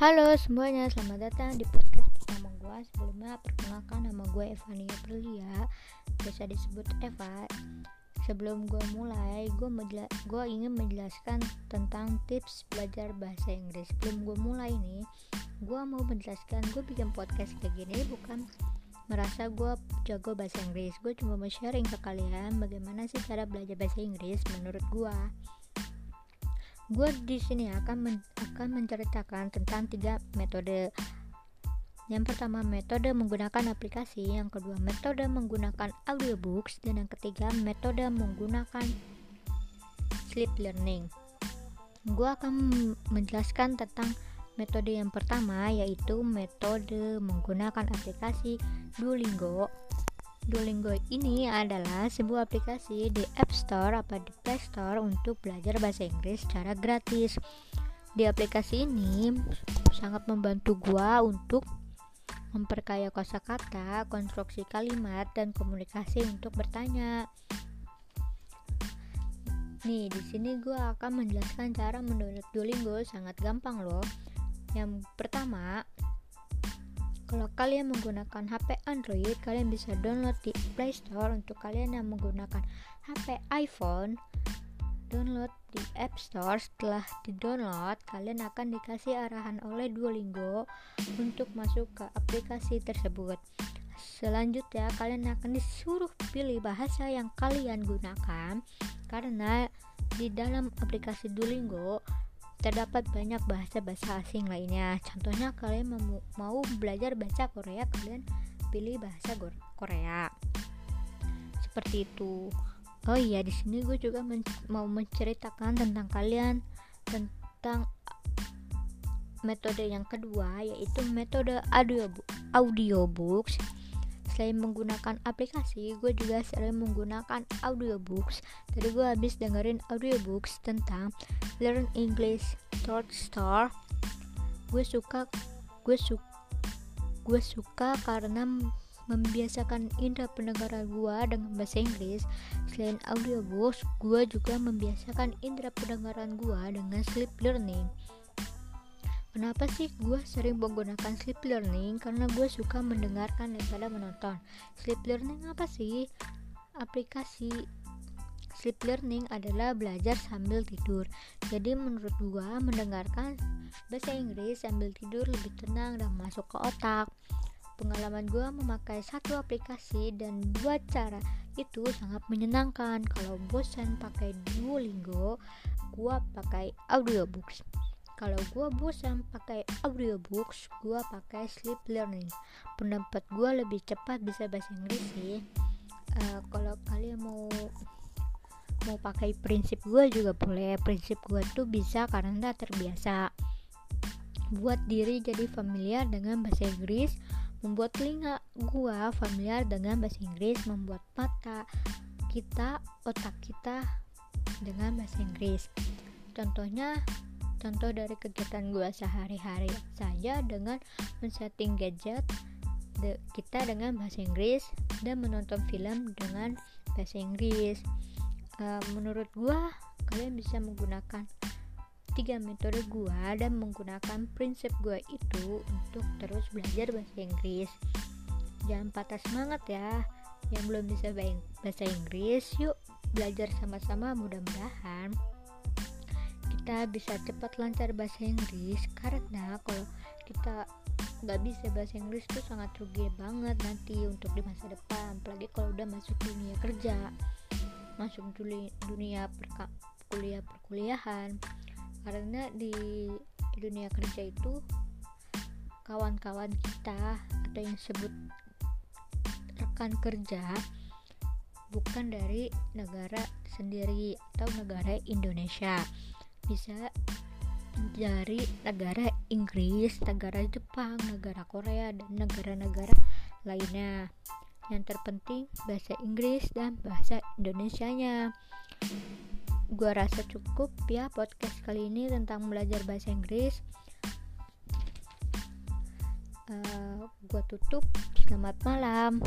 Halo semuanya, selamat datang di podcast bersama gue Sebelumnya perkenalkan nama gue Evania Perlia Biasa disebut Eva. Sebelum gue mulai, gue, gue ingin menjelaskan tentang tips belajar bahasa Inggris. Sebelum gue mulai nih, gue mau menjelaskan gue bikin podcast kayak gini bukan merasa gue jago bahasa Inggris. Gue cuma mau sharing ke kalian bagaimana sih cara belajar bahasa Inggris menurut gue gue di sini akan men akan menceritakan tentang tiga metode. Yang pertama metode menggunakan aplikasi. Yang kedua metode menggunakan audiobooks. Dan yang ketiga metode menggunakan sleep learning. Gue akan menjelaskan tentang metode yang pertama yaitu metode menggunakan aplikasi Duolingo Duolingo ini adalah sebuah aplikasi di App Store atau di Play Store untuk belajar bahasa Inggris secara gratis. Di aplikasi ini sangat membantu gua untuk memperkaya kosakata, konstruksi kalimat, dan komunikasi untuk bertanya. Nih, di sini gua akan menjelaskan cara mendownload Duolingo sangat gampang loh. Yang pertama, kalau kalian menggunakan HP Android, kalian bisa download di Play Store. Untuk kalian yang menggunakan HP iPhone, download di App Store. Setelah di-download, kalian akan dikasih arahan oleh Duolingo untuk masuk ke aplikasi tersebut. Selanjutnya, kalian akan disuruh pilih bahasa yang kalian gunakan karena di dalam aplikasi Duolingo terdapat banyak bahasa-bahasa asing lainnya. Contohnya kalian mau, belajar bahasa Korea, kalian pilih bahasa Korea. Seperti itu. Oh iya, di sini gue juga men mau menceritakan tentang kalian tentang metode yang kedua yaitu metode audio audiobooks selain menggunakan aplikasi gue juga sering menggunakan audiobooks. Tadi gue habis dengerin audiobooks tentang learn English Third Star gue suka gue suka gue suka karena membiasakan indera pendengaran gue dengan bahasa Inggris. Selain audiobooks gue juga membiasakan indera pendengaran gue dengan sleep learning Kenapa sih gue sering menggunakan sleep learning? Karena gue suka mendengarkan daripada menonton. Sleep learning apa sih? Aplikasi sleep learning adalah belajar sambil tidur. Jadi menurut gue mendengarkan bahasa Inggris sambil tidur lebih tenang dan masuk ke otak. Pengalaman gue memakai satu aplikasi dan dua cara itu sangat menyenangkan. Kalau bosan pakai Duolingo, gue pakai audiobooks kalau gue bosan pakai audiobooks gue pakai sleep learning. Pendapat gue lebih cepat bisa bahasa Inggris sih. Uh, kalau kalian mau mau pakai prinsip gue juga boleh. Prinsip gue tuh bisa karena terbiasa. Buat diri jadi familiar dengan bahasa Inggris membuat telinga gue familiar dengan bahasa Inggris membuat mata kita otak kita dengan bahasa Inggris. Contohnya Contoh dari kegiatan gue sehari-hari saja dengan men-setting gadget de kita dengan bahasa Inggris dan menonton film dengan bahasa Inggris. Uh, menurut gue, kalian bisa menggunakan tiga metode gue dan menggunakan prinsip gue itu untuk terus belajar bahasa Inggris. Jangan patah semangat ya, yang belum bisa bahasa Inggris, yuk belajar sama-sama mudah-mudahan kita bisa cepat lancar bahasa Inggris karena kalau kita nggak bisa bahasa Inggris itu sangat rugi banget nanti untuk di masa depan apalagi kalau udah masuk dunia kerja masuk dunia perka kuliah perkuliahan. Karena di dunia kerja itu kawan-kawan kita atau yang disebut rekan kerja bukan dari negara sendiri atau negara Indonesia bisa dari negara Inggris, negara Jepang, negara Korea, dan negara-negara lainnya. Yang terpenting bahasa Inggris dan bahasa Indonesianya. Gua rasa cukup ya podcast kali ini tentang belajar bahasa Inggris. Uh, gua tutup. Selamat malam.